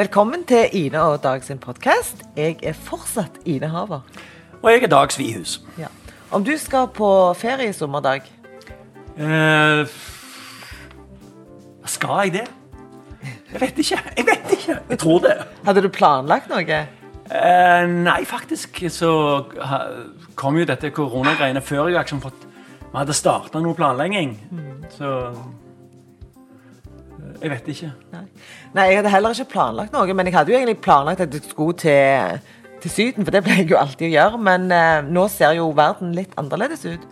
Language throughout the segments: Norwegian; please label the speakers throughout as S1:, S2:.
S1: Velkommen til Ine og Dag sin podkast. Jeg er fortsatt Ine Haver.
S2: Og jeg er Dag Svihus.
S1: Ja. Om du skal på ferie i sommerdag,
S2: Eh, skal jeg det? Jeg vet ikke. Jeg vet ikke. Jeg tror det.
S1: hadde du planlagt noe?
S2: Eh, nei, faktisk så kom jo dette koronagreiene før jeg liksom fått Vi hadde starta noe planlegging, så eh, Jeg vet ikke.
S1: Nei. Nei, jeg hadde heller ikke planlagt noe, men jeg hadde jo egentlig planlagt at jeg skulle til, til Syden, for det pleier jeg jo alltid å gjøre. Men eh, nå ser jo verden litt annerledes ut.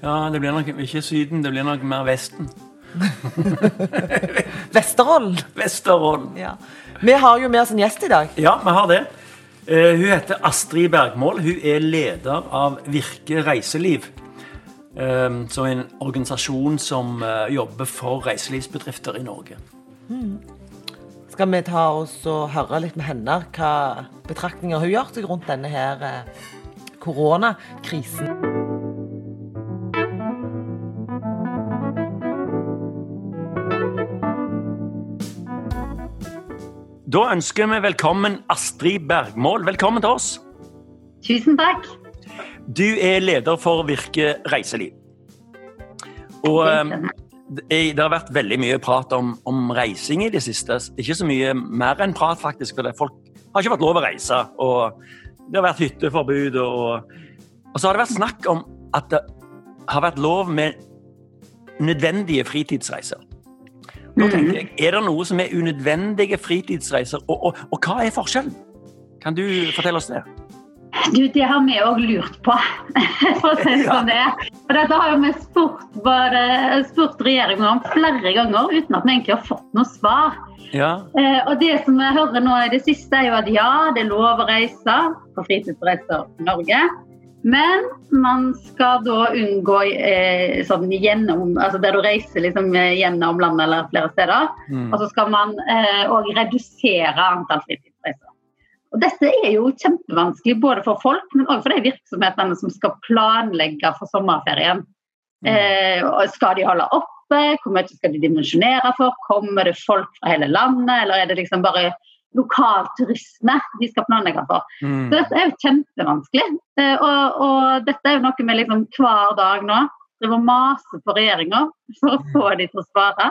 S2: Ja, det blir nok ikke Syden, det blir nok mer Vesten.
S1: Vesterålen.
S2: Vesterålen.
S1: Ja. Vi har jo med oss en gjest i dag.
S2: Ja, vi har det. Uh, hun heter Astrid Bergmål. Hun er leder av Virke reiseliv. Som er en organisasjon som eh, jobber for reiselivsbedrifter i Norge.
S1: Skal vi ta oss og høre litt med henne hva betraktninger hun gjør seg rundt denne her eh, koronakrisen.
S2: Da ønsker vi velkommen Astrid Bergmål. Velkommen til oss.
S3: Tusen takk.
S2: Du er leder for Virke reiseliv. Og eh, det har vært veldig mye prat om, om reising i det siste. Ikke så mye mer enn prat, faktisk. For folk har ikke fått lov å reise. Og det har vært hytteforbud. Og, og så har det vært snakk om at det har vært lov med nødvendige fritidsreiser. Nå tenker jeg, Er det noe som er unødvendige fritidsreiser, og, og, og hva er forskjellen? Kan du fortelle oss det?
S3: Du, det har vi òg lurt på, for å si det som det er. Og dette har vi spurt, bare, spurt regjeringen om flere ganger uten at vi egentlig har fått noe svar.
S2: Ja.
S3: Eh, og det som vi hører nå i det siste, er jo at ja, det er lov å reise på fritidsreiser i Norge. Men man skal da unngå eh, sånn gjennom, altså der du reiser liksom eh, gjennom landet eller flere steder.
S2: Mm.
S3: Og så skal man òg redusere antall fritidsreiser. Og Dette er jo kjempevanskelig både for folk, men òg for de virksomhetene som skal planlegge for sommerferien. Eh, skal de holde oppe? Hvor mye skal de dimensjonere for? Kommer det folk fra hele landet, eller er det liksom bare lokalturisme de skal planlegge for?
S2: Mm.
S3: Så dette er jo kjempevanskelig. Eh, og, og dette er jo noe vi liksom hver dag nå driver og maser på regjeringa for å få de til å svare.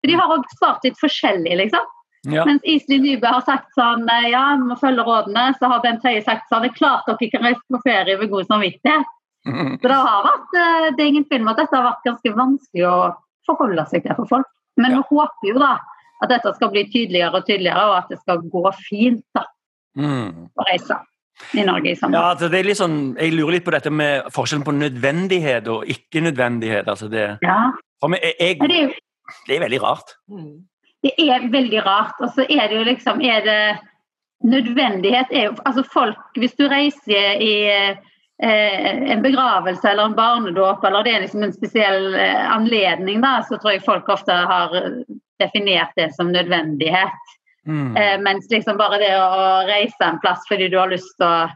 S3: For de har også svart litt forskjellig, liksom.
S2: Ja.
S3: Mens Iselin Nybø har sagt sånn eh, ja, vi må følge rådene, så har Bent Høie sagt sånn det er klart dere kan reise på ferie med god samvittighet. Så det har vært, eh, det er ingen tvil om at dette har vært ganske vanskelig å forholde seg til for folk. Men
S2: Ja.
S3: vi håper jo da at dette skal bli tydeligere og tydeligere, og at det skal gå fint da,
S2: Mm.
S3: å reise i Norge i sommer.
S2: Ja, altså det er litt sånn, Jeg lurer litt på dette med forskjellen på nødvendighet og ikke-nødvendighet. altså det,
S3: Ja.
S2: for meg, jeg,
S3: er
S2: det er veldig rart.
S1: Mm.
S3: Det er veldig rart. Og så er det jo liksom er det Nødvendighet er jo Altså folk Hvis du reiser i eh, en begravelse eller en barnedåp, eller det er liksom en spesiell eh, anledning, da, så tror jeg folk ofte har definert det som nødvendighet.
S2: Mm.
S3: Eh, mens liksom bare det å reise en plass fordi du har lyst til å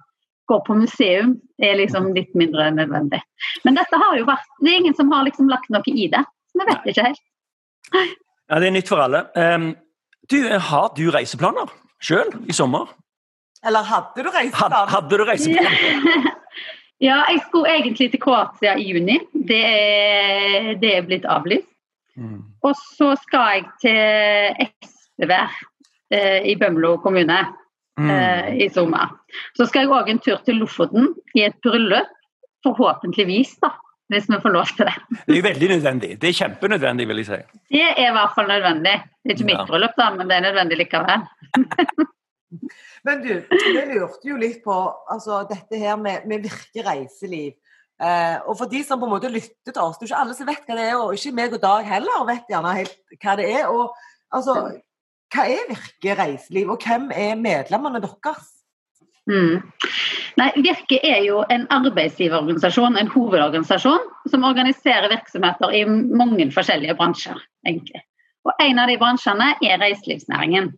S3: gå på museum, er liksom litt mindre nødvendig. Men dette har jo vært Det er ingen som har liksom lagt noe i det. Så vi vet ikke helt.
S2: Ja, Det er nytt for alle. Um, du, Har du reiseplaner sjøl i sommer?
S1: Eller hadde du reiseplaner?
S2: Had, hadde du reiseplaner?
S3: Ja, jeg skulle egentlig til Kroatia i juni. Det er, det er blitt avlyst.
S2: Mm.
S3: Og så skal jeg til Espevær eh, i Bømlo kommune
S2: Mm.
S3: eh, i sommer. Så skal jeg òg en tur til Lofoten i et bryllup. Forhåpentligvis, da. Hvis vi får lov til det.
S2: Det er veldig nødvendig. Det er kjempenødvendig, vil jeg si.
S3: Det er i hvert fall nødvendig. Det er ikke
S2: Ja.
S3: mitt bryllup, da, men det er nødvendig likevel.
S1: Men du, vi lurte jo litt på altså, dette her med, med virke reiseliv. Eh, og for de som på en måte lytter til oss, det er ikke alle som vet hva det er, og ikke meg og Dag heller vet gjerne helt hva det er. Og altså, hva er Virke reiseliv, og hvem er medlemmene deres?
S3: Mm. Nei, Virke er jo en arbeidsgiverorganisasjon, en hovedorganisasjon, som organiserer virksomheter i mange forskjellige bransjer. egentlig. Og En av de bransjene er reiselivsnæringen.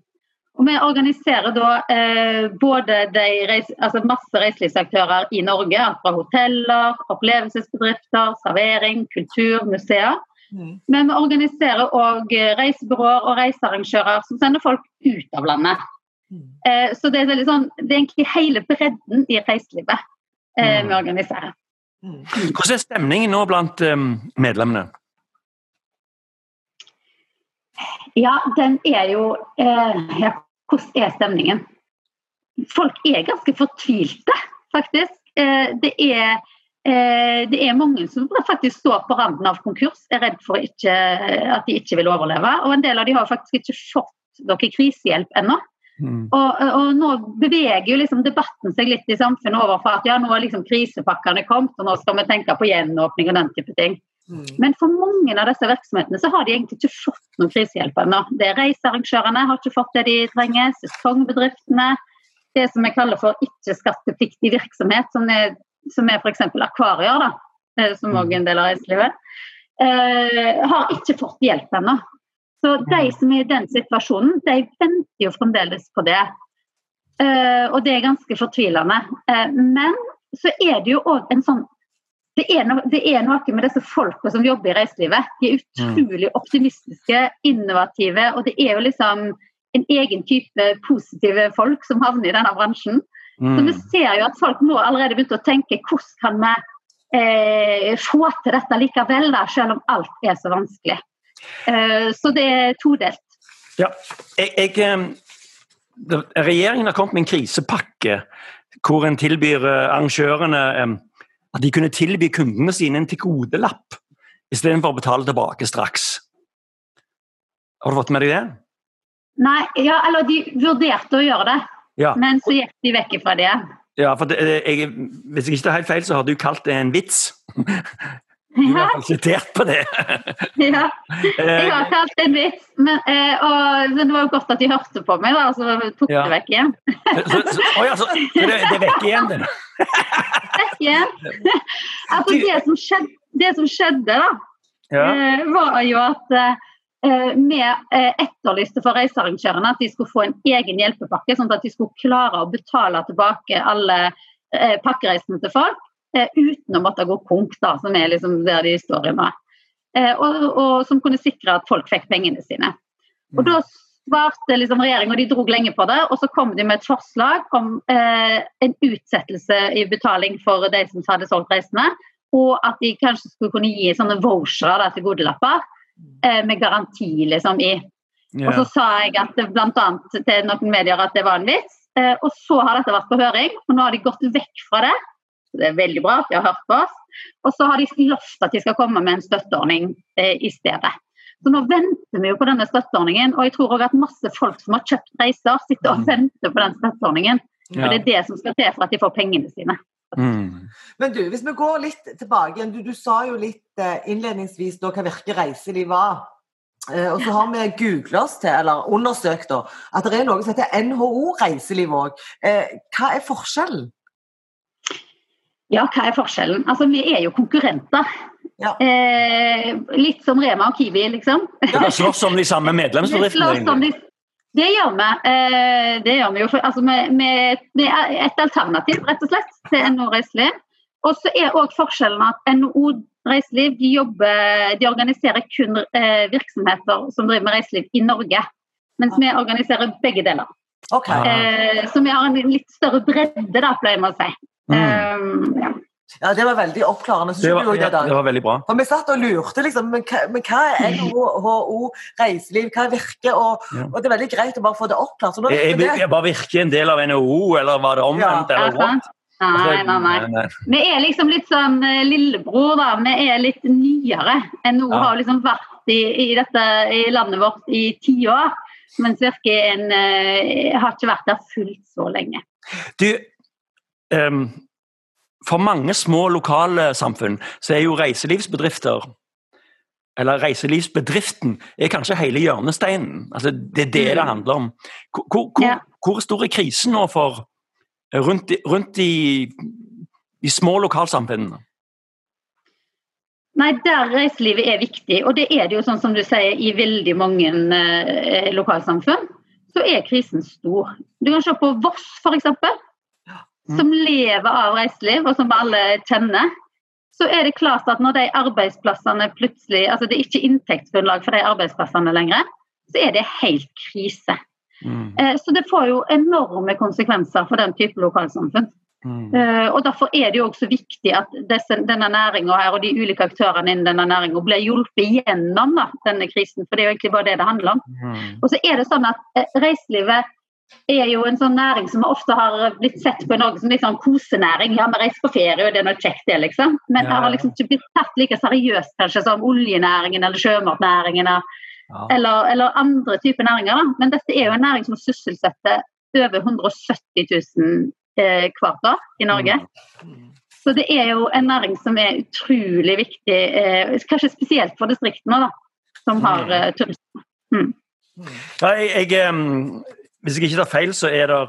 S3: Og Vi organiserer da eh, både de reis, altså masse reiselivsaktører i Norge, fra hoteller, opplevelsesbedrifter, servering, kultur, museer. Mm. Men vi organiserer òg reisebyråer og reisearrangører som sender folk ut av landet. Mm. Eh, så det er, sånn, det er, egentlig hele bredden i reiselivet eh, vi organiserer.
S2: Mm. Hvordan er stemningen nå blant um, medlemmene?
S3: Ja, den er jo eh, ja, Hvordan er stemningen? Folk er ganske fortvilte, faktisk. Eh, det, er, eh, det er mange som faktisk står på randen av konkurs, er redd for ikke, at de ikke vil overleve. Og en del av de har faktisk ikke fått noe krisehjelp ennå. Mm. Og, og, nå beveger jo liksom debatten seg litt i samfunnet over for at ja, nå har liksom krisepakkene kommet, og nå skal vi tenke på gjenåpning og den type ting. Mm. Men for mange av disse virksomhetene så har de egentlig ikke fått noen krisehjelp ennå. Det er Reisearrangørene har ikke fått det de trenger, sesongbedriftene, det som vi kaller for ikke-skattepliktig virksomhet, som er, som er f.eks. akvarier, da, eh, som òg er en del av reiselivet, eh, har ikke fått hjelp ennå. Så de som er i den situasjonen, de venter jo fremdeles på det. Uh, og det er ganske fortvilende. Uh, men så er det jo òg en sånn det er, no, det er, noe med disse folka som jobber i reiselivet. De er mm. utrolig optimistiske, innovative, og det er jo liksom en egen type positive folk som havner i denne bransjen. Mm. Så vi ser jo at folk nå allerede begynne å tenke hvordan kan vi eh, få til dette likevel, da, selv om alt er så vanskelig. Eh, så det er todelt.
S2: Ja, jeg, jeg, eh, regjeringen har kommet med en krisepakke hvor en tilbyr eh, arrangørene at de kunne tilby kundene sine en tilgodelapp istedenfor å betale tilbake straks. Har du fått med deg det?
S3: Nei, ja, eller de vurderte å gjøre det, ja. men så gikk de vekk fra det.
S2: Ja, for det, jeg, Hvis jeg ikke tar helt feil, så har du kalt det en vits. Du er iallfall sitert på det.
S3: ja, jeg har kalt en vits. Men, og, men, det var jo godt at de hørte på meg, da, så tok ja. det vekk igjen.
S2: så, så, å, ja, så, det, det vekk igjen, det?
S3: vekk igjen. altså, det som skjedde, det som skjedde da, ja. var jo at eh, vi eh, etterlyste for reisearrangørene at de skulle få en egen hjelpepakke, sånn at de skulle klare å betale tilbake alle eh, pakkereisene til folk eh, uten å måtte gå konk, da, som er liksom der de står i nå. Og, og, som kunne sikre at folk fikk pengene sine. Og Da svarte liksom regjeringa, de dro lenge på det, og så kom de med et forslag om eh, en utsettelse i betaling for de som hadde solgt reisene, og at de kanskje skulle kunne gi sånne vouchere til godelapper eh, med garanti liksom i. Yeah. Og så sa jeg at bl.a. til noen medier at det var en vits. Eh, og så har dette vært på høring, og nå har de gått vekk fra det. Det er veldig bra at de har hørt på oss. Og så har de lovt at de skal komme med en støtteordning eh, i stedet. Så nå venter vi jo på denne støtteordningen, og jeg tror òg at masse folk som har kjøpt reiser, sitter og mm. venter på den støtteordningen. For ja. det er det som skal til for at de får pengene sine.
S1: Mm. Men du, hvis vi går litt tilbake igjen. Du, du sa jo litt eh, innledningsvis da hva Virke reiseliv var. Eh, og så har vi googla oss til, eller undersøkt, da, at det er noe som heter NHO reiseliv òg. Eh, hva er forskjellen?
S3: Ja, hva er forskjellen? Altså, vi er jo konkurrenter. Ja. Eh, litt som Rema og Kiwi, liksom.
S2: Dere slåss om de samme medlemsbedriftene?
S3: Det gjør vi. Eh, det gjør vi jo for, altså med, med, med, et alternativ, rett og slett, til NHO Reiseliv. Og så er òg forskjellen at NHO Reiseliv de, jobber, de organiserer kun eh, virksomheter som driver med reiseliv i Norge. Mens vi organiserer begge deler. Okay. Eh, så vi har en litt større bredde, da, pleier vi å si. Mm. Um,
S1: ja. Ja, Det var veldig oppklarende.
S2: Det var, ja, det var, veldig bra.
S1: For Vi satt og lurte, liksom, men hva, men hva er NHO reiseliv, hva virker? Og, ja. og, det er veldig greit å bare få det oppklart.
S2: Nå, jeg, jeg, jeg, bare virker en del av NHO, eller var det omvendt? Ja. eller what?
S3: Nei, nei, nei. Vi er liksom litt sånn eh, lillebror, da. Vi er litt nyere. NHO ja. har liksom vært i, i, dette, i landet vårt i ti år. Mens Virke en, uh, har ikke vært der fullt så lenge.
S2: Du, for mange små lokale samfunn så er jo reiselivsbedrifter eller reiselivsbedriften er kanskje hele hjørnesteinen. Altså, det er det det mm. handler om. Hvor, hvor, ja. hvor stor er krisen nå for rundt, rundt i de små lokalsamfunnene?
S3: Nei, Der reiselivet er viktig, og det er det jo sånn som du sier i veldig mange eh, lokalsamfunn, så er krisen stor. Du kan se på Voss f.eks. Mm. som lever av reiseliv, og som alle kjenner, så er det klart at når de arbeidsplassene plutselig altså Det er ikke inntektsgrunnlag for de arbeidsplassene lenger, så er det helt krise. Mm. Eh, så det får jo enorme konsekvenser for den type lokalsamfunn. Mm. Uh, og Derfor er det jo også viktig at disse, denne næringa og de ulike aktørene innen denne næringa blir hjulpet gjennom da, denne krisen. For det er jo egentlig bare det det handler om. Mm. Og så er det sånn at uh, Reiselivet er jo en sånn næring som ofte har blitt sett på i Norge som litt sånn kosenæring. Ja, vi reiser på ferie, og det er noe kjekt, det, liksom. Men det har liksom ikke blitt tatt like seriøst kanskje som oljenæringen eller sjømatnæringen. Ja. Eller, eller, andre typer næringer. Da. Men dette er jo en næring som sysselsetter over 170 000 eh, hvert år i Norge. Mm. Så det er jo en næring som er utrolig viktig, eh, kanskje spesielt for distriktene, da, som har mm. eh, turisme. Mm.
S2: Ja, jeg, jeg, hvis jeg ikke tar feil, så er det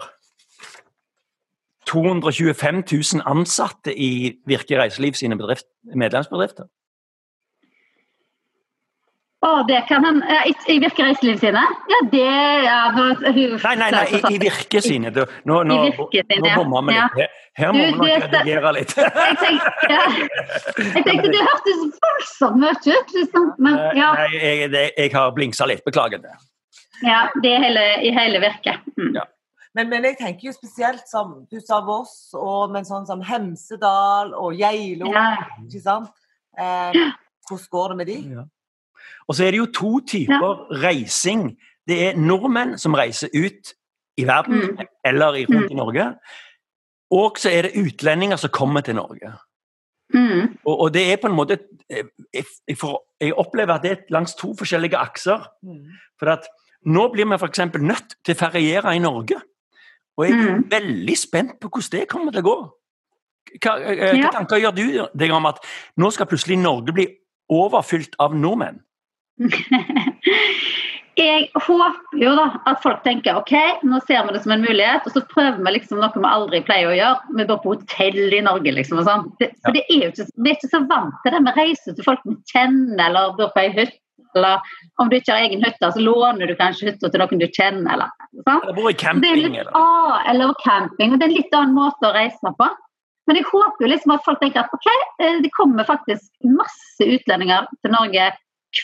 S2: 225 000 ansatte i Virke reiseliv sine bedrift, medlemsbedrifter.
S3: Å, det kan han I, i Virke reiseliv sine? Ja, det ja, nå,
S2: Nei, nei, nei, i, i Virke sine. Nå, nå, nå, nå bomma vi litt. Her, her må vi nok redigere litt.
S3: jeg, tenkte, ja. jeg tenkte det hørtes voldsomt mye ut, liksom. Men,
S2: eh, ja. Nei, jeg, det, jeg har blingsa litt. Beklager det.
S3: Ja, det er hele, i hele virket. Mm. Ja.
S1: Men, men, jeg tenker jo spesielt som du sa Voss, og, men sånn som Hemsedal og Geilo. Ja. ikke sant? Eh, hvordan går det med de? Ja.
S2: Og så er det jo to typer ja. reising. Det er nordmenn som reiser ut i verden mm. eller rundt mm. i Norge. Og så er det utlendinger som kommer til Norge. Mm. Og, og, det er på en måte jeg, jeg, for, jeg, opplever at det er langs to forskjellige akser. Mm. For at nå blir vi f.eks. nødt til å feriere i Norge. Og jeg er mm. veldig spent på hvordan det kommer til å gå. Hva, eh, hva ja. tanker gjør du deg om at nå skal plutselig Norge bli overfylt av nordmenn?
S3: jeg håper jo da at folk tenker ok, nå ser vi det som en mulighet, og så prøver vi liksom noe vi aldri pleier å gjøre. Vi går på hotell i Norge, liksom. og sånn. Det, for det er jo ikke, vi er ikke så vant til det. Vi reiser til folk vi kjenner, eller bor på ei hytte. Eller om du ikke har egen hytte, så låner du kanskje hytta til noen du kjenner. Eller,
S2: sånn. eller bor i camping.
S3: Litt, eller? Ah, eller camping. og Det er en litt annen måte å reise på. Men jeg håper jo liksom at folk tenker at ok, eh, det kommer faktisk masse utlendinger til Norge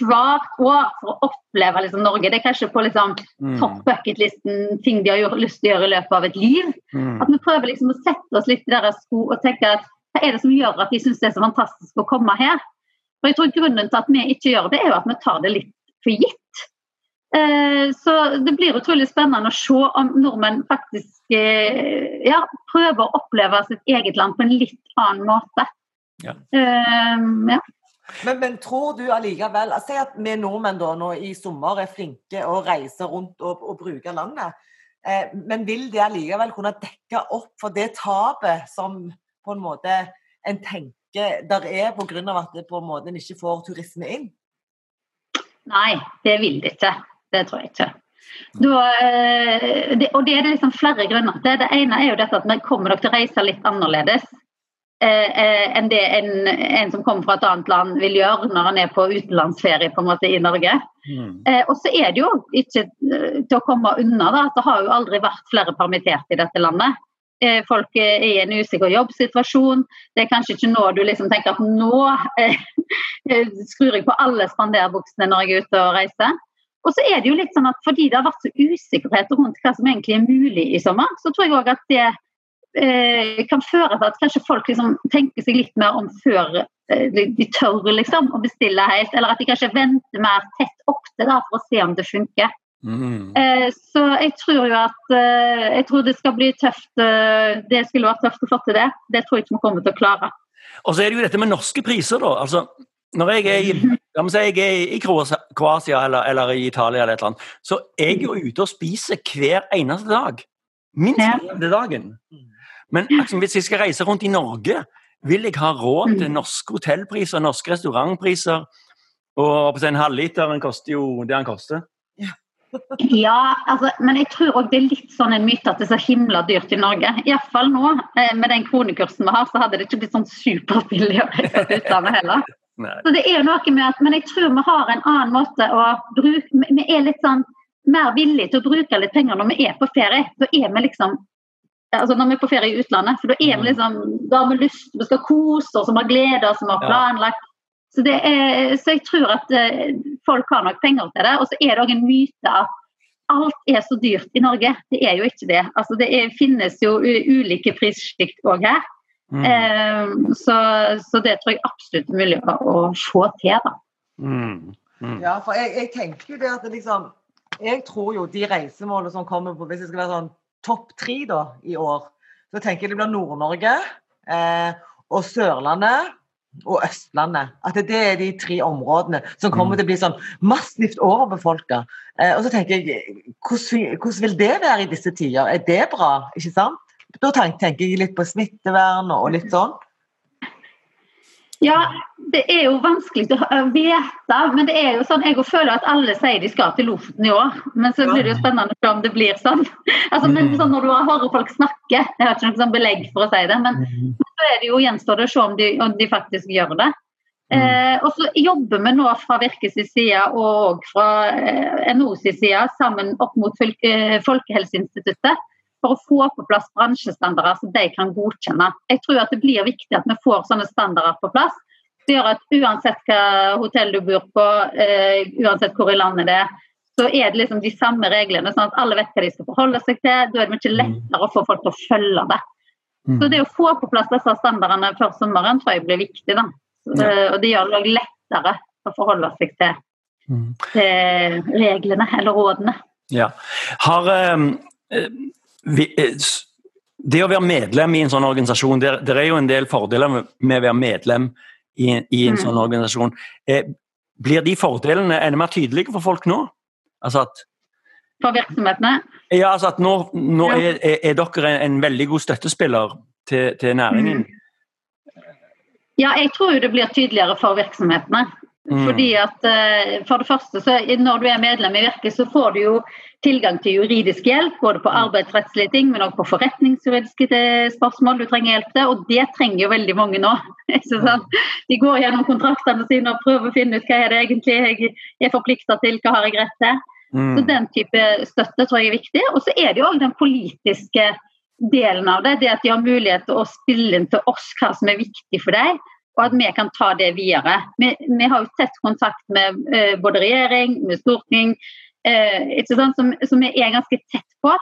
S3: hvert år for å oppleve liksom, Norge. Det er kanskje på liksom, mm. top bucket-listen ting de har gjort, lyst til å gjøre i løpet av et liv. Mm. At vi prøver liksom, å sette oss litt i deres sko og tenke at hva er det som gjør at de syns det er så fantastisk å komme her? For jeg tror Grunnen til at vi ikke gjør det, er jo at vi tar det litt for gitt. Eh, så det blir utrolig spennende å se om nordmenn faktisk eh, ja, prøver å oppleve sitt eget land på en litt annen måte. Ja. Um,
S1: ja. Men, men, tror du allikevel Si at vi nordmenn da nå i sommer er flinke og reiser rundt og, og bruker landet. Eh, men vil det allikevel kunne dekke opp for det tapet som på en måte en tenker der er pga. at det på en måte en ikke får turisme inn?
S3: Nei, det vil det ikke. Det tror jeg ikke. Da, eh, det, og det er det liksom flere grunner til. Det ene er jo dette at vi kommer nok til å reise litt annerledes. Eh, eh, enn det en, en, som kommer fra et annet land vil gjøre når han er på utenlandsferie på en måte i Norge. Mm. Eh, og så er det jo ikke til å komme unna da, at det har jo aldri vært flere permitterte i dette landet. Eh, folk er i en usikker jobbsituasjon. Det er kanskje ikke nå du liksom tenker at nå eh, skrur jeg på alle spanderbuksene når jeg er ute og reiser. Og så er det jo litt sånn at Fordi det har vært så usikkerhet rundt hva som egentlig er mulig i sommer, så tror jeg òg at det eh, kan føre til at kanskje folk liksom tenker seg litt mer om før eh, de tør liksom, å bestille helt, eller at de kanskje venter mer tett opp til det for å se om det funker. Mm. Eh, så jeg tror jo at eh, jeg tror det skal bli tøft. Eh, det skulle vært tøft å få til det. Det tror jeg ikke vi kommer til å klare.
S2: Og så er det jo dette med norske priser, da. altså når jeg er i, si jeg er i Kroatia eller, eller, i Italia, eller et eller annet, så er jeg jo ute og spiser hver eneste dag. Minst hver dagen. Men altså, hvis jeg skal reise rundt i Norge, vil jeg ha råd til mm. norske hotellpriser, norske restaurantpriser? Og en halvliter koster jo det den koster.
S3: Ja, altså, men jeg tror òg det er litt sånn en myte at det er så himla dyrt i Norge. Iallfall nå, eh, med den kronekursen vi har, så hadde det ikke blitt sånn superbillig å reise til utlandet heller. Så det er jo noe med at, Men jeg tror vi har en annen måte å bruke Vi er litt sånn mer villige til å bruke litt penger når vi er på ferie. Da er vi liksom altså når vi er på ferie i utlandet. For da, er vi mm. liksom, da har vi lyst, vi skal kose oss, vi har glede oss, vi har planlagt. Så, er, så, jeg tror at uh, folk har nok penger til det. Og så er det òg en myte at alt er så dyrt i Norge. Det er jo ikke det. Altså, det er, finnes jo ulike prissjikt òg her. Mm. Uh, så, så, det tror jeg absolutt er mulig å se til. da.
S1: Mm. Mm. Ja, for jeg, jeg, tenker jo det at det liksom Jeg tror jo de reisemålene som kommer på Hvis det skal være sånn topp tre da i år, så tenker jeg det blir Nord-Norge eh, og Sørlandet og Østlandet. At det er de tre områdene som kommer mm. til å bli sånn massivt overbefolka. Eh, og så tenker jeg, hvordan, hvordan, vil det være i disse tider? Er det bra? ikke sant? Da tenker jeg litt på smittevern og litt sånn.
S3: Ja, det er jo vanskelig å vite. Men det er jo sånn, jeg føler at alle sier de skal til Lofoten i år. Men så blir det jo spennende å se om det blir sånn. Altså, men mm. sånn Når du hører folk snakke, jeg har ikke noe sånn belegg for å si det, men mm. Så er det jo gjenstår det å se om de, om de faktisk gjør det. Mm. Eh, og så jobber vi nå fra Virkes side og fra eh, NOs side sammen opp mot eh, Folkehelseinstituttet for å få på plass bransjestandarder som de kan godkjenne. Jeg tror at det blir viktig at vi får sånne standarder på plass. Det gjør at uansett hva hotell du bor på, eh, uansett hvor i landet det er, så er det liksom de samme reglene, sånn at alle vet hva de skal forholde seg til. Da er det mye lettere å få folk til å følge det. Mm. Så det å få på plass disse standardene før sommeren tror jeg blir viktig. da. Ja. Og det gjør det òg lettere å forholde seg til, mm. til reglene eller rådene.
S2: Ja. Har eh, vi, eh, det å være medlem i en sånn organisasjon, det, det er jo en del fordeler med å være medlem i, i en mm. sånn organisasjon. Eh, blir de fordelene enda mer tydelige for folk nå? Altså at,
S3: for virksomhetene?
S2: Ja, altså at nå, nå er, er, er, dere en, en, veldig god støttespiller til, til næringen. Mm.
S3: Ja, jeg tror det blir tydeligere for virksomhetene. Mm. Fordi at uh, For det første, så når du er medlem i Virke, så får du jo tilgang til juridisk hjelp, både på mm. arbeidsrettslige ting, men også på forretningsjuridiske spørsmål du trenger hjelp til. Og det trenger jo veldig mange nå. De går gjennom kontraktene sine og prøver å finne ut hva er det egentlig jeg er forplikta til, hva har jeg rett til. Mm. Så Den type støtte tror jeg er viktig. Og så er det jo òg den politiske delen av det. Det at de har mulighet til å spille inn til oss hva som er viktig for deg og at vi kan ta det videre. Vi, vi har jo tett kontakt med uh, både regjering, med storting, uh, som, som, vi er ganske tett på.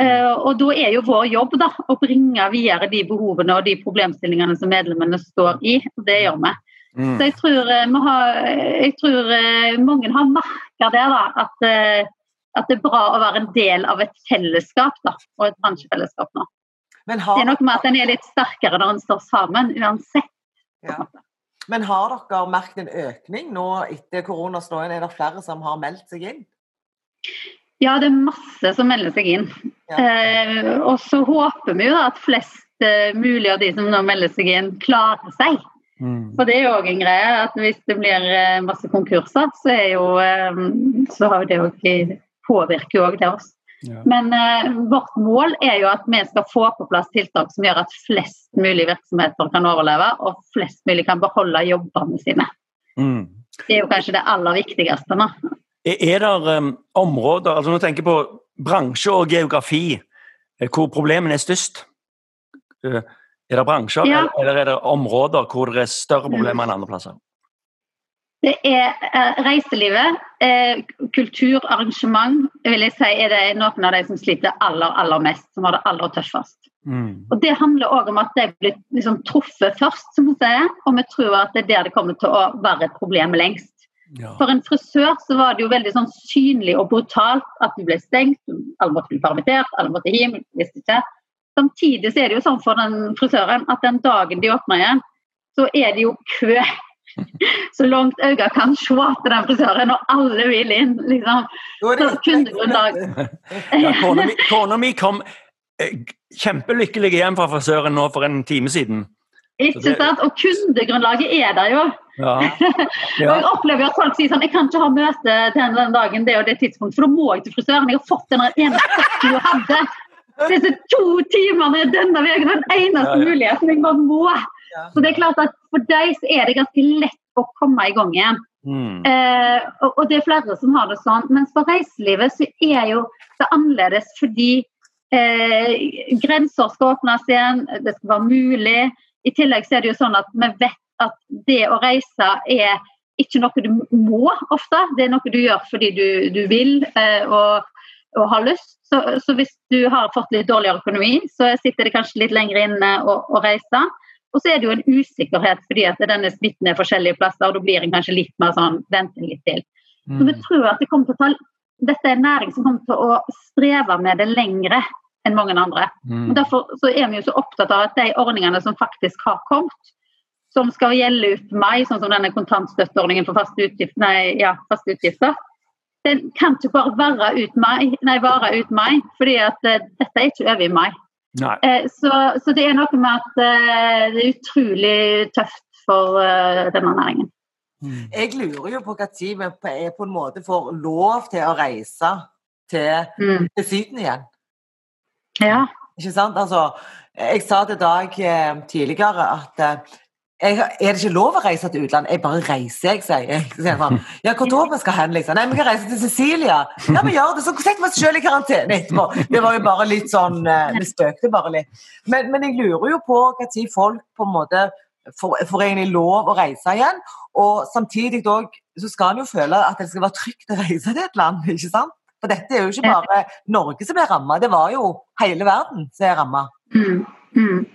S3: Uh, og da er jo vår jobb da, å bringe videre de behovene og de problemstillingene som medlemmene står i. og Det gjør vi. Mm. Så jeg tror, har, jeg tror, mange har merka det, da, at, at, det er bra å være en del av et fellesskap da, og et bransjefellesskap nå. det er nok med at en er litt sterkere når en står sammen, uansett.
S1: Ja. Men har dere merket en økning nå etter koronaslåen? Er det flere som har meldt seg inn?
S3: Ja, det er masse som melder seg inn. Ja. Eh, og så håper vi jo at flest eh, mulig av de som nå melder seg inn, klarer seg. Mm. For det er jo òg en greie at hvis det blir eh, masse konkurser, så, er jo, eh, så har det òg påvirker jo òg det oss. Men eh, vårt mål er jo at vi skal få på plass tiltak som gjør at flest mulig virksomheter kan overleve, og flest mulig kan beholde jobbene sine. Mm. Det er jo kanskje det aller viktigste nå.
S2: Er det um, områder, altså du tenker på bransje og geografi, eh, hvor problemene er størst? Uh, er det bransjer, ja. eller er det områder hvor det er større problemer enn andre plasser?
S3: Det er eh, reiselivet, eh, kultur, arrangement, vil jeg si er det noen av de som sliter aller, aller mest, som har det aller tøffest. Mm. Og Det handler òg om at de blir liksom truffet først, som vi sier, og vi tror at det er der det kommer til å være et problem lengst. Ja. For en frisør så var det jo veldig sånn synlig og brutalt at du ble stengt, alle måtte bli permittert, alle måtte hjem, visste ikke. Samtidig så er det jo sånn for den frisøren at den dagen de åpner igjen, så er det jo kø så langt øynene kan se til den frisøren, og alle vil inn. liksom. Så kundegrunnlag
S2: Kona mi kom eh, kjempelykkelig hjem fra frisøren nå for en time siden.
S3: Ikke sant? Og kundegrunnlaget er der jo. Ja. Ja. og Jeg opplever at folk sier sånn Jeg kan ikke ha møte til den dagen det og det tidspunktet, for da må jeg til frisøren. Jeg har fått den ene du hadde. Disse to timene denne veien den eneste muligheten jeg bare må. Så det er klart at For deg så er det ganske lett å komme i gang igjen. Mm. Eh, og, og, det er flere som har det sånn. Mens for reiselivet så er jo det annerledes fordi eh, grenser skal åpnes igjen, det skal være mulig. I tillegg så er det jo sånn at vi vet at det å reise er ikke noe du må ofte. Det er noe du gjør fordi du, du vil eh, og, og, har lyst. Så, så, hvis du har fått litt dårligere økonomi, så sitter det kanskje litt lenger inne å, å reise. Og så er det jo en usikkerhet fordi at denne smitten er forskjellige plasser, og da blir en kanskje litt mer sånn vente litt til. Mm. Så vi tror at det kommer til å ta, dette er en næring som kommer til å streve med det lengre enn mange andre. Mm. Og Derfor så er vi jo så opptatt av at de ordningene som faktisk har kommet, som skal gjelde ut mai, sånn som denne kontantstøtteordningen for faste utgifter, nei, ja, faste utgifter, den kan ikke bare vare ut mai, nei, vare ut mai, fordi at uh, dette er ikke over i mai. Uh, så, så, det er noe med at uh, det er utrolig tøft for denne næringen.
S1: Mm. Jeg lurer jo på når vi på en måte får lov til å reise til, mm. til Syden igjen.
S3: Ja.
S1: Ikke sant? Altså, jeg sa til Dag tidligere at jeg, er det ikke lov å reise til utlandet? Jeg bare reiser, jeg, sier jeg. Sånn, ja, hvor da vi skal hen, liksom? Nei, vi kan reise til Sicilia. Ja, vi gjør det. Så setter vi oss selv i karantene etterpå. Det var jo bare litt sånn eh, Vi spøkte bare litt. Men, men jeg lurer jo på når folk på en måte får, får egentlig lov å reise igjen. Og samtidig òg så skal en jo føle at det skal være trygt å reise til et land, ikke sant? For dette er jo ikke bare Norge som er ramma, det var jo hele verden som er ramma.
S3: Mm, mm.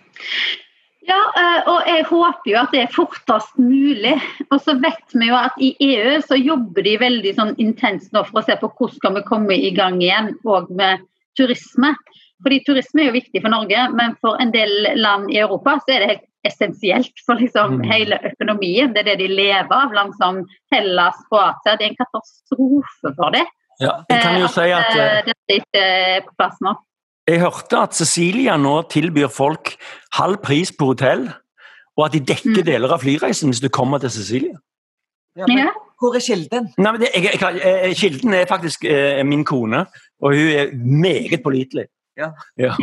S3: Ja, eh, og jeg håper jo at det er fortest mulig. Og så vet vi jo at i EU så jobber de veldig sånn intenst nå for å se på hvordan skal vi komme i gang igjen og med turisme. Fordi turisme er jo viktig for Norge, men for en del land i Europa så er det helt essensielt for liksom mm. hele økonomien. Det er det de lever av. Land som Hellas, Kroatia. Det er en katastrofe for dem.
S2: Ja, jeg kan jo eh, si at, at
S3: eh, dette ikke er på plass nå.
S2: Jeg hørte at Cecilia nå tilbyr folk halv pris på hotell, og at de dekker mm. deler av flyreisen hvis du kommer til Cecilia.
S1: Ja, men hvor er kilden?
S2: Nei, det, jeg, jeg, kilden er faktisk eh, min kone, og hun er meget pålitelig.
S1: Ja.
S2: ja.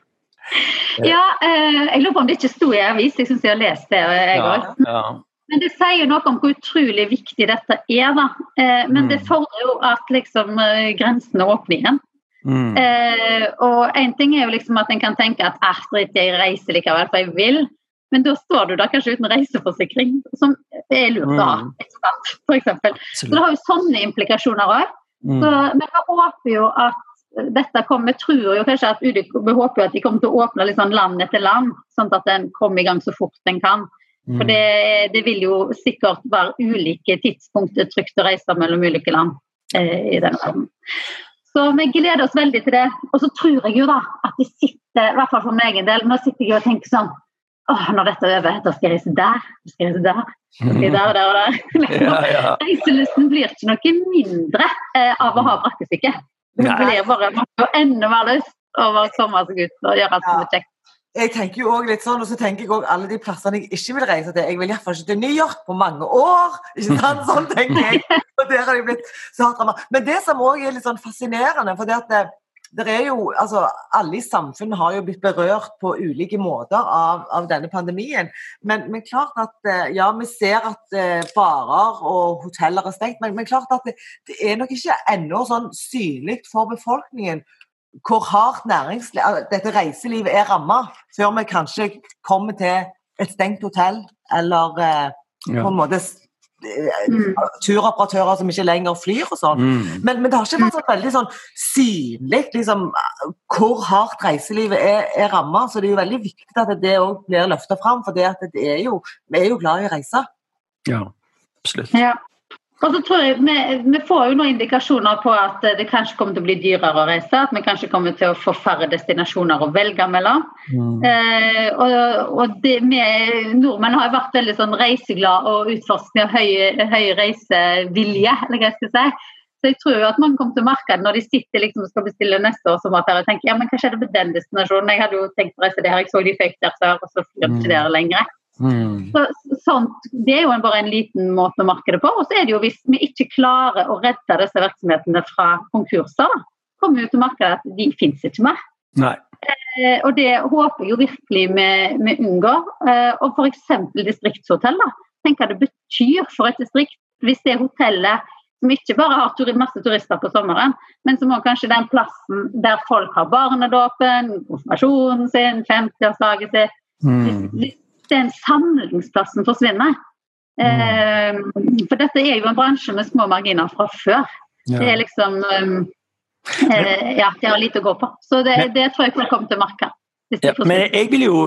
S3: ja eh, jeg lurer på om det ikke sto i avis, jeg syns jeg har lest det. jeg
S2: ja, ja.
S3: Men det sier noe om hvor utrolig viktig dette er. da. Eh, men mm. det fordrer jo at liksom, eh, grensene åpner igjen. Mm. Eh, og en ting er jo liksom at en kan tenke at ah, jeg reiser likevel, for jeg vil. Men da står du da kanskje uten reiseforsikring, som er lurt å ha. Mm. For eksempel. Så det har jo sånne implikasjoner òg. Mm. Men vi håper jo at dette kommer, Vi tror jo kanskje at vi håper jo at de kommer til å åpne liksom land etter land, sånn at den kommer i gang så fort den kan. For mm. det, det, vil jo sikkert være ulike tidspunkter trygt å reise mellom ulike land eh, i denne verden. Så vi gleder oss veldig til det. Og så tror jeg jo da at de sitter, i hvert fall for min egen del, nå sitter jeg og tenker sånn Åh, når dette er over, da skal jeg reise der, da skal jeg reise der, da skal jeg der og der og der. Ja, ja. Reiselysten blir ikke noe mindre eh, av å ha brakkestykke. Det blir bare enda mer lyst over å komme seg ut og gjøre alt som er kjekt
S1: jeg tenker jo også litt sånn, og så tenker jeg også alle de plassene jeg ikke vil reise til. Jeg vil iallfall ikke til New York på mange år. ikke sant? Sånn tenker jeg. Og der har de blitt så hardt rammet. Men det som òg er litt sånn fascinerende, for det at det, det er jo, altså, Alle i samfunnet har jo blitt berørt på ulike måter av, av denne pandemien. Men, men, klart at eh, ja, vi ser at uh, barer og hoteller er stengt, men, men klart at det, det er nok ikke ennå sånn synlig for befolkningen hvor hardt dette reiselivet er ramma, før vi kanskje kommer til et stengt hotell eller eh, ja. på en måte eh, mm. turoperatører som ikke lenger flyr og sånn. Mm. Men, men, det har ikke vært så veldig sånn synlig liksom, hvor hardt reiselivet er, er ramma. Så det er jo veldig viktig at det òg blir løfta fram, for det, det er jo, vi er jo glad i å reise.
S2: Ja, absolutt.
S3: Ja. Og så tror jeg, vi, vi, får jo noen indikasjoner på at det kanskje kommer til å bli dyrere å reise. At vi kanskje kommer til å få færre destinasjoner å velge mellom. Mm. Eh, og, og det, vi, nordmenn har vært veldig sånn reiseglad og utforskende og høy, høy reisevilje. eller hva jeg skal si. Så jeg tror jo at mange kommer til å merke det når de sitter liksom og skal bestille neste år sommerferie og tenker ja, men hva skjedde på den destinasjonen? Jeg hadde jo tenkt å reise der, jeg så de fikk der før, og så flyr de ikke der lenger. Mm. Så, sånt, det er jo bare en liten måte å markede på. Og så er det jo hvis vi ikke klarer å redde disse virksomhetene fra konkurser, da, kommer vi til å merke at de finnes ikke mer. Eh, og det håper jeg jo virkelig vi, vi unngår. Eh, og f.eks. distriktshotell. da, Tenk hva det betyr for et distrikt hvis det hotellet som ikke bare har masse turister på sommeren, men som også kanskje den plassen der folk har barnedåpen, konfirmasjonen sin, 50-årslaget sitt, Hvis, hvis den samlingsplassen forsvinner. Eh, for dette er jo en bransje med små marginer fra før.
S2: Ja.
S3: Det er liksom um, eh, Ja, de har lite å gå på. Så det, det tror jeg folk kommer til å merke.
S2: Ja, men jeg vil jo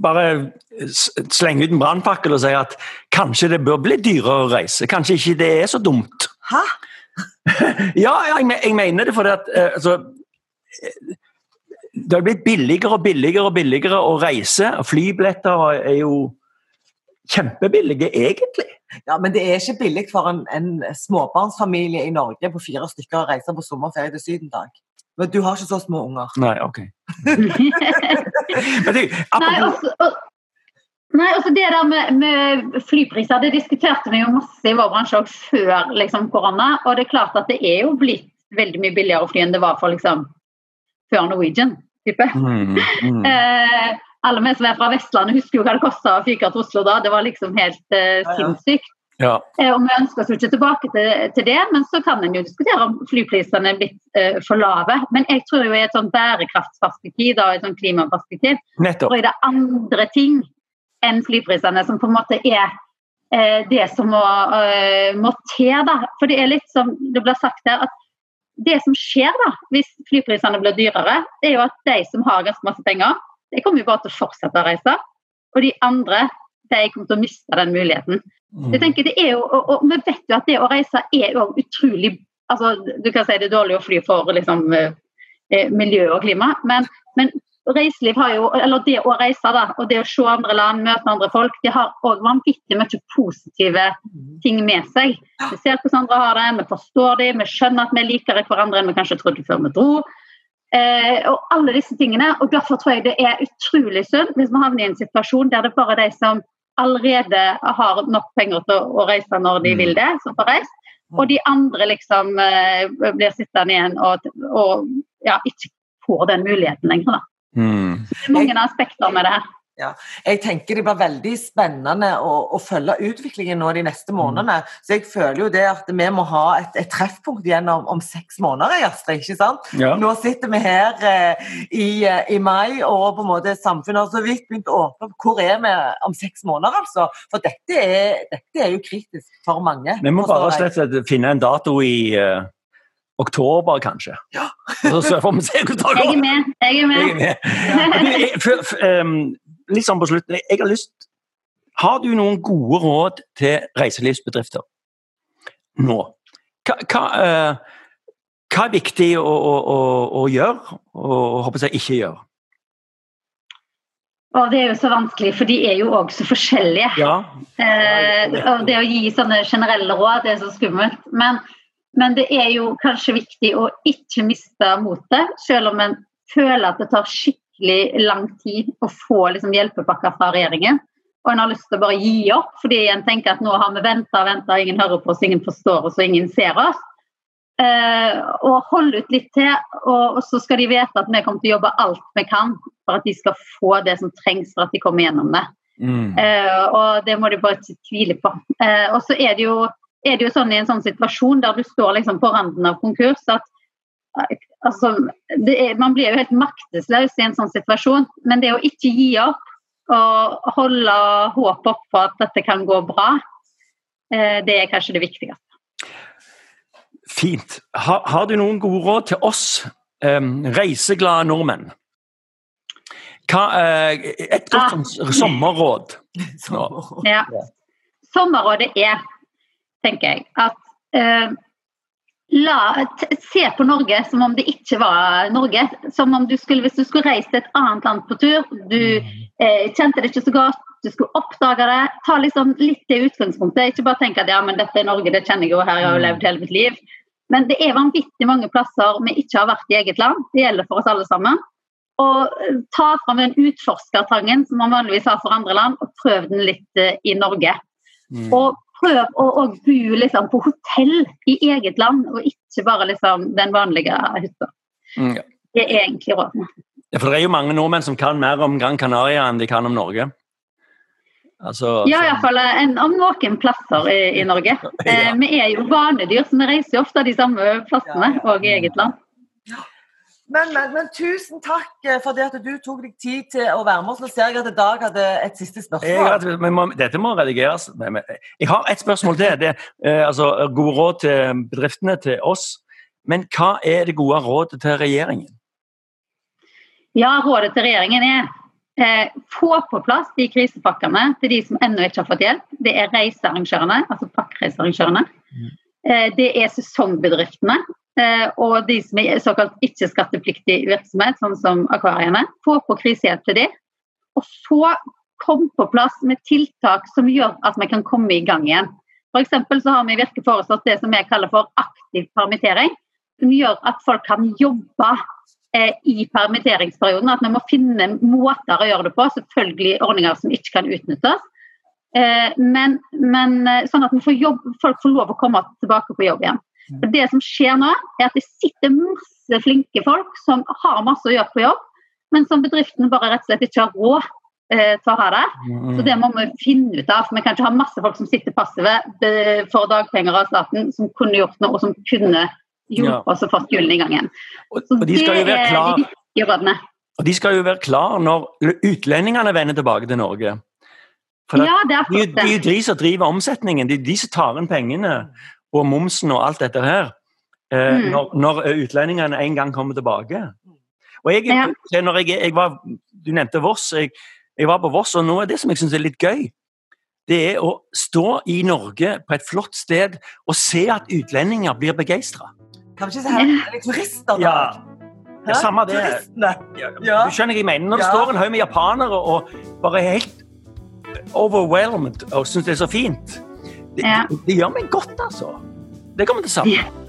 S2: bare slenge ut en brannfakkel og si at kanskje det bør bli dyrere å reise. Kanskje ikke det er så dumt.
S1: Hæ?
S2: Ja, jeg, jeg mener det fordi at eh, altså, eh, Det har blitt billigere og billigere og billigere å reise. og Flybilletter er jo kjempebillige, egentlig.
S1: Ja, Men det er ikke billig for en, en småbarnsfamilie i Norge på fire stykker å reise på sommerferie til Syden, Dag. Men du har ikke så små unger.
S2: Nei, ok. Men du,
S3: Nei, også, og, nei, også det der med, med flypriser, det diskuterte vi jo masse i vår bransje også før liksom, korona. Og det er klart at det er jo blitt veldig mye billigere å fly enn det var for liksom, før Norwegian. Type.
S2: mm, mm.
S3: Eh, alle vi som er fra Vestlandet husker jo hva det kosta å fyke til Oslo da. Det var liksom helt eh, sinnssykt.
S2: Ja.
S3: Eh, og Vi ønsker oss jo ikke tilbake til, til det, men så kan en jo diskutere om flyprisene er blitt eh, for lave. Men jeg tror jo i et sånn bærekraftsperspektiv da, i et sånn klimaperspektiv,
S2: Nettopp.
S3: tror jeg det er andre ting enn flyprisene som på en måte er eh, det som må, eh, må til. da. For det er litt som det blir sagt her, at det som skjer da, hvis flyprisene blir dyrere, det er jo at de som har ganske masse penger, de kommer jo bare til å fortsette å reise. Og de andre de kommer til å miste den muligheten. Jeg tenker det er jo, og, og Vi vet jo at det å reise er jo utrolig altså Du kan si det er dårlig å fly for liksom, eh, miljø og klima, men, men reiseliv har jo, eller det å reise da, og det å se andre land, møte andre folk, det har òg vanvittig mye positive ting med seg. Vi ser hvordan andre har det, vi forstår det, vi skjønner at vi er likere hverandre enn vi kanskje trodde før vi dro. Eh, og alle disse tingene, og Derfor tror jeg det er utrolig synd hvis vi havner i en situasjon der det bare er de som allerede har nok penger til å reise når de
S2: Mm.
S3: vil det, som får reist. Og de andre liksom eh, blir sittende igjen og, og ja, ikke får den muligheten lenger. Da.
S2: Mm.
S3: Det er mange aspekter med det her.
S1: Jeg tenker det blir veldig spennende å, å følge utviklingen nå de neste
S2: Mm.
S1: månedene. Så jeg føler jo det at vi må ha et, et treffpunkt igjen om, om seks måneder, Astrid. ikke sant?
S2: Ja.
S1: Nå sitter vi her eh, i, eh, i mai, og på en måte samfunnet har så vidt begynt å åpne opp. Hvor er vi om seks måneder, altså? For dette er, dette er jo kritisk for mange.
S2: Vi må bare slett finne en dato i eh, oktober, kanskje. Så så får vi se hvordan det
S3: Jeg er med. Jeg er
S2: Jeg er
S3: med.
S2: Ja. Du, jeg- for- for, um, litt sånn på slutten, jeg har lyst Har du noen gode råd til reiselivsbedrifter nå? Hva, hva, uh, hva er viktig å, å, å, å gjøre, og håper jeg ikke gjøre?
S3: Og det er jo så vanskelig, for de er jo òg så forskjellige.
S2: Ja.
S3: Eh, og det å gi sånne generelle råd det er så skummelt. Men, men det er jo kanskje viktig å ikke miste motet, selv om en føler at det tar skikkelig lang tid å få liksom, hjelpepakker fra regjeringen. Og en har lyst til å bare gi opp, fordi en tenker at nå har vi venta og venta, ingen hører på oss, ingen forstår oss og ingen ser oss. Eh, og holde ut litt til, og, og så skal de vite at vi kommer til å jobbe alt vi kan for at de skal få det som trengs for at de kommer gjennom det.
S2: Mm.
S3: Eh, og det må de bare ikke tvile på. Eh, og så er det, jo, er det jo sånn i en sånn situasjon der du står liksom på randen av konkurs at altså, det er, Man blir jo helt maktesløs i en sånn situasjon, men det å ikke gi opp og holde håpet opp på at dette kan gå bra, eh, det er kanskje det viktigste.
S2: Fint. Har, har du noen gode råd til oss em, reiseglade nordmenn? Hva, eh, et godt
S3: Ah.
S2: sommerråd.
S1: sommerråd.
S3: Ja. Sommerrådet er, tenker jeg, at eh, la, se på Norge som om det ikke var Norge. Som om du skulle, hvis du skulle reist til et annet land på tur, du eh, kjente det ikke så godt, du skulle oppdage det. Ta liksom litt det utgangspunktet. Ikke bare tenke at ja, men dette er Norge, det kjenner jeg jo her, jeg har jo levd hele mitt liv. Men det er vanvittig mange plasser vi ikke har vært i eget land. Det gjelder for oss alle sammen. Og eh, ta fram den utforskertrangen som man vanligvis har for andre land, og prøv den litt eh, i Norge.
S2: Mm.
S3: Og prøv å, å bo liksom, på hotell i eget land, og ikke bare liksom, den vanlige hytta.
S2: Mm, ja.
S3: Det er egentlig rådene.
S2: Ja, for det er jo mange nordmenn som kan mer om Gran Canaria enn de kan om Norge. Altså,
S3: Ja, iallfall om noen plasser i, i Norge. Eh, vi er jo vanedyr, så vi reiser jo ofte de samme plassene
S1: Ja, ja.
S3: og i eget land.
S1: Men, men, men, tusen takk eh, for det at du tok deg tid til å være med oss. Nå ser jeg at Dag hadde et siste spørsmål.
S2: Jeg, må, dette må redigeres. Jeg har et spørsmål til. Det, eh, altså, gode råd til bedriftene, til oss. Men hva er det gode rådet til regjeringen?
S3: Ja, rådet til regjeringen er eh, få på plass de krisepakkene til de som ennå ikke har fått hjelp. Det er reisearrangørene, altså pakkereisearrangørene. Mm. Eh, det er sesongbedriftene. Eh, og de som er såkalt ikke-skattepliktig virksomhet, sånn som akvariene. Få på krisehjelp til de. Og så komme på plass med tiltak som gjør at vi kan komme i gang igjen. F.eks. så har vi virkelig foreslått det som vi kaller for aktiv permittering. Som gjør at folk kan jobbe eh, i permitteringsperioden. At vi må finne måter å gjøre det på. Selvfølgelig ordninger som ikke kan utnyttes. Eh, men, men, eh, sånn at får jobb, folk får lov å komme tilbake på jobb igjen. For Det som skjer nå, er at det sitter masse flinke folk som har masse å gjøre på jobb, men som bedriften bare rett og slett ikke har råd eh, til å ha det. Så det må vi finne ut av. for Vi kan ikke ha masse folk som sitter passive for dagpenger av staten, som kunne gjort noe, og som kunne hjulpet oss å få hjulene i gang igjen. Så
S2: og de skal jo være klar, Og de skal jo være klar når utlendingene vender tilbake til Norge. For ja, det er det er de, de som driver omsetningen, det er de som tar inn pengene og momsen og alt dette her, eh, mm. når, når, utlendingene en gang kommer tilbake. Og jeg, ja. når jeg, jeg var, Du nevnte Voss. Jeg, jeg, var på Voss, og noe av det som jeg syns er litt gøy, det er å stå i Norge på et flott sted og se at utlendinger blir begeistra.
S1: Kan vi ikke se her turister, da?
S2: Ja. ja, samme det. Ja, du skjønner hva jeg mener. Når det står en haug med japanere og bare er helt overwhelmed og syns det er så fint det, ja. det, det, gjør meg godt, altså. Det kommer til å savne.
S3: Ja.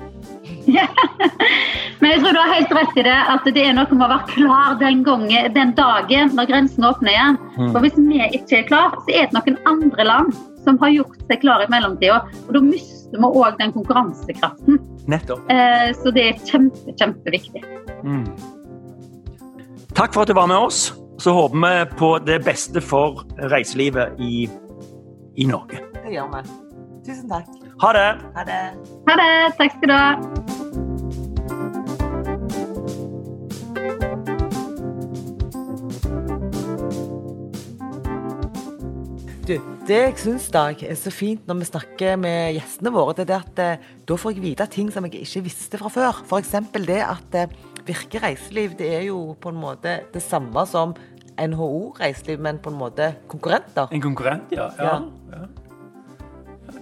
S3: Men jeg tror du har helt rett i det, at det er noe med å være klar den, gangen, den dagen når grensen åpner igjen. Mm. For Hvis vi ikke er klar, så er det noen andre land som har gjort seg klar i mellomtida. Og da mister vi òg den konkurransekraften.
S2: Nettopp.
S3: Eh, så det er kjempe, kjempeviktig. Mm.
S2: Takk for at du var med oss. Så håper vi på det beste for reiselivet i, i Norge.
S1: Det gjør vi. Tusen takk.
S2: Ha det.
S1: Ha det.
S3: Ha det. Takk skal du ha.
S1: Du, det jeg syns er så fint når vi snakker med gjestene våre, det er at eh, da får jeg vite ting som jeg ikke visste fra før. F.eks. det at eh, Virke reiseliv det er jo på en måte det samme som NHO reiseliv, men på en måte konkurrenter.
S2: En konkurrent, ja. ja. ja.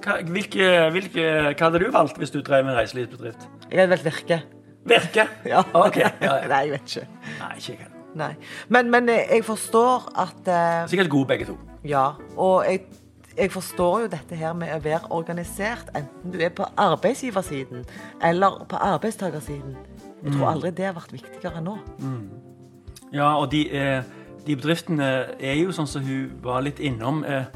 S2: Hva, hvilke, hvilke, hva hadde du valgt hvis du drev med reiselivsbedrift?
S1: Jeg hadde valgt Virke.
S2: Virke?
S1: Ja.
S2: Ok. Ja,
S1: ja. Nei, jeg vet ikke.
S2: Nei, ikke jeg
S1: Nei. Men, men eh, jeg forstår at uh,
S2: Sikkert gode begge to.
S1: Ja. Og jeg, jeg, forstår jo dette her med å være organisert, enten du er på arbeidsgiversiden eller på arbeidstakersiden. Jeg tror mm. aldri det har vært viktigere nå.
S2: Mm. Ja, og de, eh, de, bedriftene er jo sånn som hun var litt innom. Eh,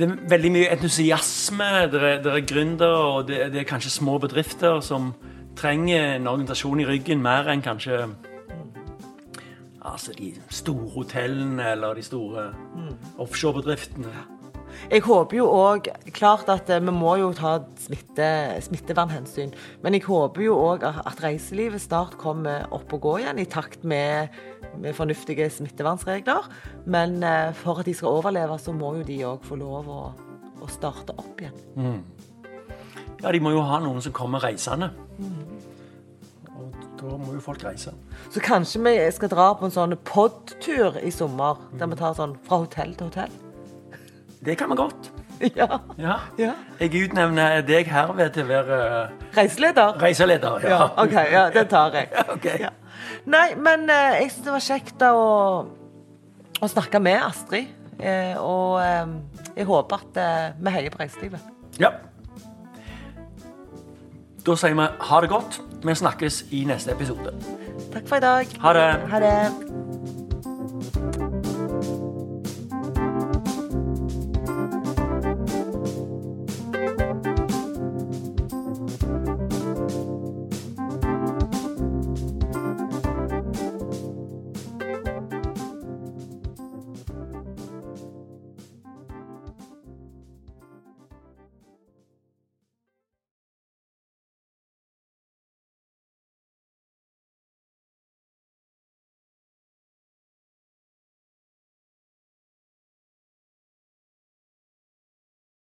S2: det er veldig mye entusiasme. Det er, det er gründere, og det, det, er kanskje små bedrifter som trenger en organisasjon i ryggen mer enn kanskje altså de store hotellene eller de store mm. offshorebedriftene.
S1: Jeg håper jo òg Klart at eh, vi må jo ta smitte, smittevernhensyn. Men jeg håper jo òg at reiselivet snart kommer opp og gå igjen i takt med, med fornuftige smittevernregler. Men eh, for at de skal overleve, så må jo de òg få lov å, å, starte opp igjen. Mm.
S2: Ja, de må jo ha noen som kommer reisende. Mm. Og da må jo folk reise.
S1: Så kanskje vi skal dra på en sånn pod-tur i sommer, der vi tar sånn fra hotell til hotell?
S2: Det kan vi godt.
S1: Ja.
S2: ja. ja. Jeg utnevner deg herved til å være
S1: Reiseleder?
S2: Reiseleder, ja. ja
S1: OK, ja, det tar jeg.
S2: okay.
S1: Nei, men eh, jeg syns det var kjekt å, å snakke med Astrid. Eh, og eh, jeg håper at eh, vi heier på reiselivet.
S2: Ja. Da sier vi ha det godt. Vi snakkes i neste episode.
S1: Takk for i dag.
S2: Ha det.
S1: Ha det.